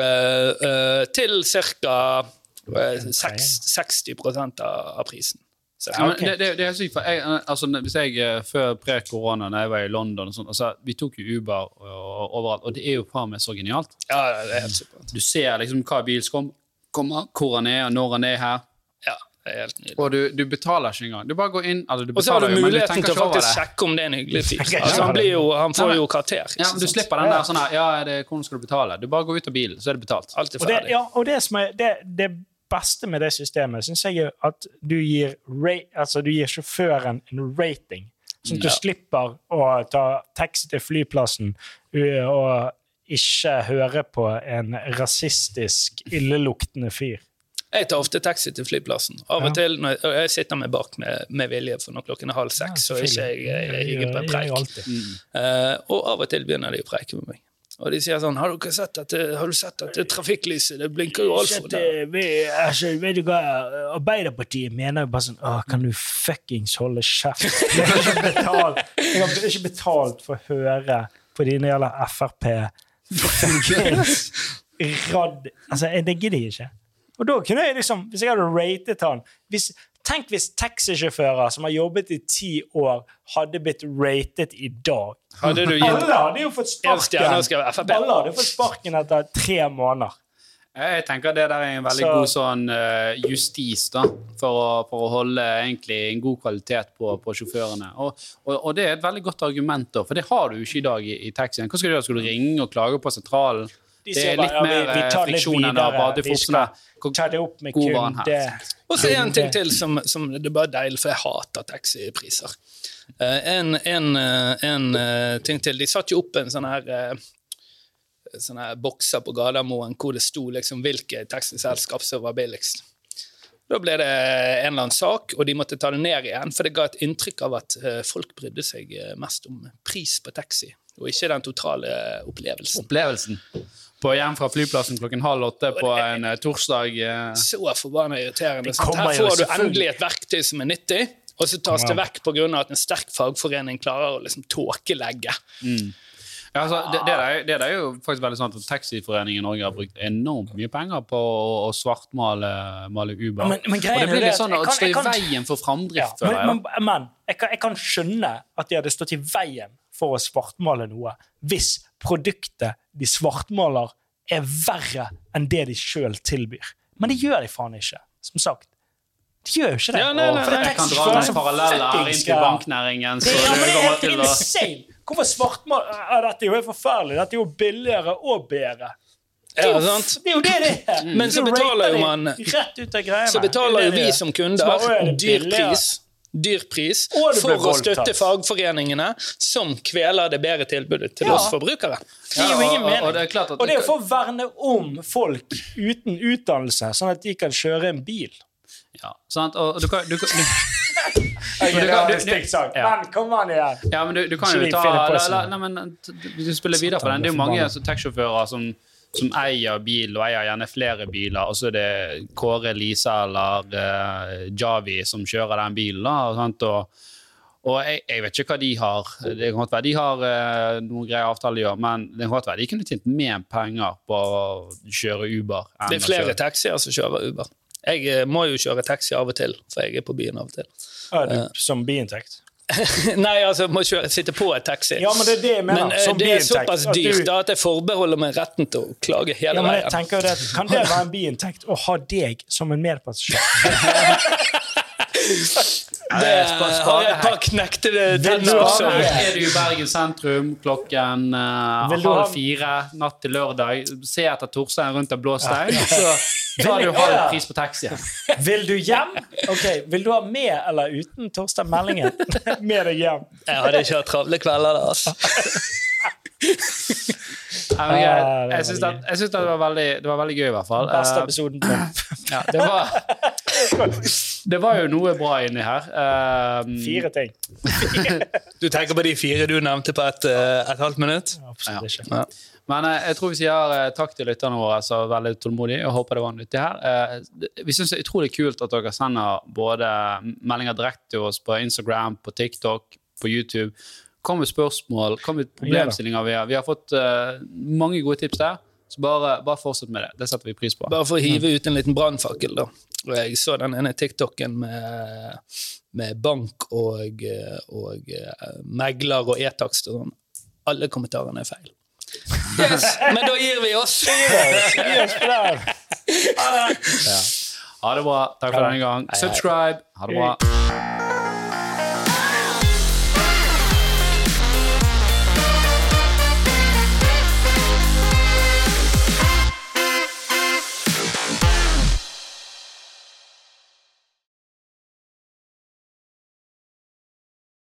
uh, til ca. 60 av, av prisen. Så, Ja, men det, det, det er sykt, for jeg, altså, hvis jeg, eh, Før pre-korona, da jeg var i London, og sånt, altså, vi tok jo Uber og, overalt, og det er jo faen meg så genialt. ja, det er helt supert. Du ser liksom hva bil som kommer, hvor han er, og når han er her. Ja, det er helt nydelig. Og du, du betaler ikke engang. Du bare går inn altså, du Og så har du muligheten til å faktisk sjekke om det er en hyggelig fyr. Altså, han, jo, han får jo karakter. Ja, Du slipper den der sånn her Ja, er det, hvordan skal du betale? Du bare går ut av bilen, så er det betalt. Alt er Og det, ferdig. ja, og det, som er, det, det beste med det systemet syns jeg er at du gir, altså, du gir sjåføren en rating. Sånn at du Ja. slipper å ta taxi til flyplassen og ikke høre på en rasistisk, illeluktende fyr. Jeg tar ofte taxi til flyplassen. Av Ja. og til når jeg, jeg sitter meg bak med, med vilje, for når klokken er halv seks, så er ikke jeg, jeg, jeg jeg, på en jeg, jeg, jeg preik. alltid. Eh, og av og til begynner de å preike med meg. Og de sier sånn Har, du sett at det, har du sett at det trafikklyset det blinker jo altfor der? altså, vet du hva, Arbeiderpartiet mener jo bare sånn Åh, Kan du fuckings holde kjeft? Jeg har ikke betalt, jeg har ikke betalt for å høre på dine jævla Frp radd... Altså, jeg- det gidder jeg ikke. Og da kunne jeg liksom, Hvis jeg hadde ratet han hvis, Tenk hvis taxisjåfører som har jobbet i ti år, hadde blitt ratet i dag. Hadde du gitt Alle hadde jo fått sparken. Alle hadde fått sparken etter tre måneder. Jeg tenker det der er en veldig Så- god sånn uh, justis da, for å, for å holde egentlig en god kvalitet på, på sjåførene. Og, og, og det er et veldig godt argument, da, for det har du jo ikke i dag i, i taxien. Hva skal du gjøre? Skal du ringe og klage på sentralen? De Det er er bare, litt ja, vi- mer vi eh, litt friksjon enn av der, Ta det opp med God var han kunde. Og så en ting til som, som det er bare deilig, for jeg hater taxipriser. Eh, en, en, eh, en ting til. De satte jo opp en sånn her sånne her bokser på Gardermoen hvor det sto liksom hvilke taxiselskap som var billigst. Da ble det en eller annen sak, og de måtte ta det ned igjen, for det ga et inntrykk av at folk brydde seg mest om pris på taxi, og ikke den totale opplevelsen. opplevelsen. På hjem fra flyplassen klokken halv åtte på en eh, torsdag. eh, så forbanna irriterende. Det Her får du endelig et verktøy som er nyttig, og så tas det vekk pga. at en sterk fagforening klarer å liksom tåkelegge. Ja, altså, det, det, er, det er jo faktisk veldig sant at Taxiforeningen i Norge har brukt enormt mye penger på å, å svartmale male Uber. Men- men greien og det blir litt sånn at det står i veien for framdrift. Ja, men, men, men jeg, kan, jeg kan skjønne at de hadde stått i veien for å svartmale noe hvis produktet de svartmaler, er verre enn det de sjøl tilbyr. Men det gjør de faen ikke, som sagt. De gjør jo ikke det. Ja, nei, nei, For det er Jeg kan dra noen paralleller inn til banknæringen. Så Det, ja, men det er helt insane! Hvorfor svartmal... Ja, dette er jo helt forferdelig. Dette er jo billigere og bedre. Det er jo, det, er jo det det er. Men så betaler jo man- Rett ut av greiene. Så betaler er jo vi som kunder bare, «Å, er dyr pris, dyr pris for å støtte fagforeningene, som kveler det bedre tilbudet til Ja. oss forbrukere. Det gir jo Ja, ingen og- og- mening. og det er Og det er for å verne om folk uten utdannelse, sånn at de kan kjøre en bil. Ja, sant? Og du kan, du, kan- du, Okay, du det var en stygg sak. Men kom an igjen! ja, men du, du kan jo ta la, på la, sånn. la, nei, men, du spiller videre på den, det er jo mange taxisjåfører som, som eier bil, og eier gjerne flere biler, og så er det Kåre, Lisa eller uh, Javi som kjører den bilen. da, og sant? Og, og jeg, jeg vet ikke hva de har. Det kan godt være de har uh, noen greie avtaler de gjør, men det kan godt være de kunne tjent mer penger på å kjøre Uber. enn Det er flere taxier som kjører Uber. Jeg uh, må jo kjøre taxi av og til, for jeg er på byen av og til. Ja, du, som biinntekt. Nei, altså, må kjøre, sitte på et taxi. Ja, men det er det jeg mener. Men eh, det er såpass dyrt da, at jeg forbeholder meg retten til å klage hele Ja, men jeg veien. det, Kan det være en biinntekt å ha deg som en medpassasjer? Det har jeg et par knekte tenner også. Er du i Bergen sentrum klokken uh, halv fire natt til lørdag, se etter Torstein rundt en blå stein, så tar du halv pris på taxien. Vil du hjem? Ok, Vil du ha med eller uten Torstein Meldingen? med deg hjem. Jeg hadde ikke hatt travle kvelder da, altså. Ah, det Jeg syns det, synes det, var veldig, det var veldig gøy, i hvert fall. Beste Eh, episoden. ja, det var, Det var jo noe bra inni her. Um, Fire ting. Du tenker på de fire du nevnte på et, eh, et halvt minutt? Absolutt ikke. Ja. Men eh, jeg tror vi sier eh, takk til lytterne våre som er veldig tålmodige. og håper det var nyttig her. Eh, vi syns det er utrolig kult at dere sender både meldinger direkte til oss på Instagram, på TikTok, på YouTube. Kom med spørsmål, kom med problemstillinger. Vi har, vi har fått mange gode tips der. Så bare, bare fortsett med det. Det setter vi pris på. Bare for å hive ut en liten brannfakkel, da. Og jeg så den ene TikToken med, med bank og, og eh, megler og e-takst og sånn. Alle kommentarene er feil. Yes, men da gir vi oss! Gi oss på den. Ha det bra. Takk for denne gang. Subscribe. Ha det bra.